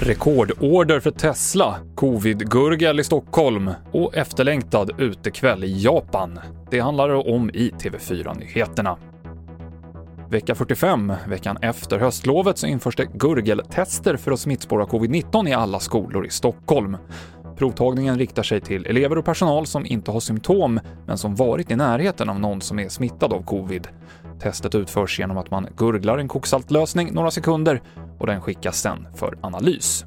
Rekordorder för Tesla, covid-gurgel i Stockholm och efterlängtad utekväll i Japan. Det handlar det om i TV4-nyheterna. Vecka 45, veckan efter höstlovet, så införs det gurgeltester för att smittspåra covid-19 i alla skolor i Stockholm. Provtagningen riktar sig till elever och personal som inte har symptom, men som varit i närheten av någon som är smittad av covid. Testet utförs genom att man gurglar en koksaltlösning några sekunder och den skickas sen för analys.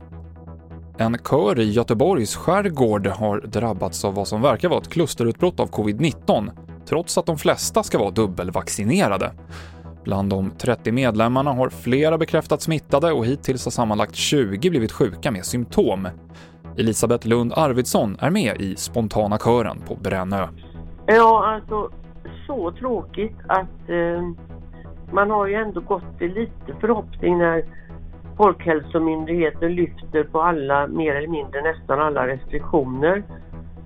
En kör i Göteborgs skärgård har drabbats av vad som verkar vara ett klusterutbrott av covid-19, trots att de flesta ska vara dubbelvaccinerade. Bland de 30 medlemmarna har flera bekräftats smittade och hittills har sammanlagt 20 blivit sjuka med symptom. Elisabeth Lund Arvidsson är med i spontana kören på Brännö. Ja, alltså så tråkigt att eh, man har ju ändå gått till lite förhoppning när Folkhälsomyndigheten lyfter på alla, mer eller mindre nästan alla restriktioner.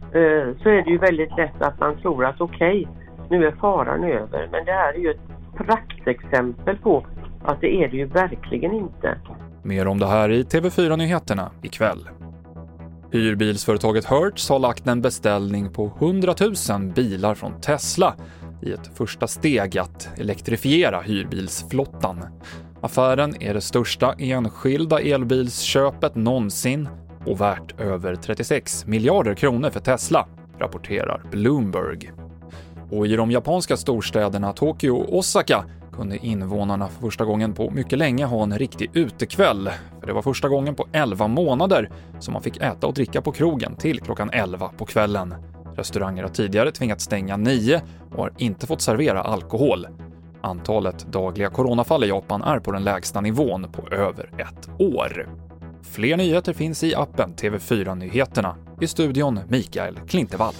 Eh, så är det ju väldigt lätt att man tror att okej, okay, nu är faran över. Men det här är ju ett praktexempel på att det är det ju verkligen inte. Mer om det här i TV4 Nyheterna ikväll. Hyrbilsföretaget Hertz har lagt en beställning på 100 000 bilar från Tesla i ett första steg att elektrifiera hyrbilsflottan. Affären är det största enskilda elbilsköpet någonsin och värt över 36 miljarder kronor för Tesla, rapporterar Bloomberg. Och i de japanska storstäderna Tokyo och Osaka kunde invånarna för första gången på mycket länge ha en riktig utekväll. För det var första gången på 11 månader som man fick äta och dricka på krogen till klockan 11 på kvällen. Restauranger har tidigare tvingats stänga nio och har inte fått servera alkohol. Antalet dagliga coronafall i Japan är på den lägsta nivån på över ett år. Fler nyheter finns i appen TV4 Nyheterna. I studion Mikael Klintevall.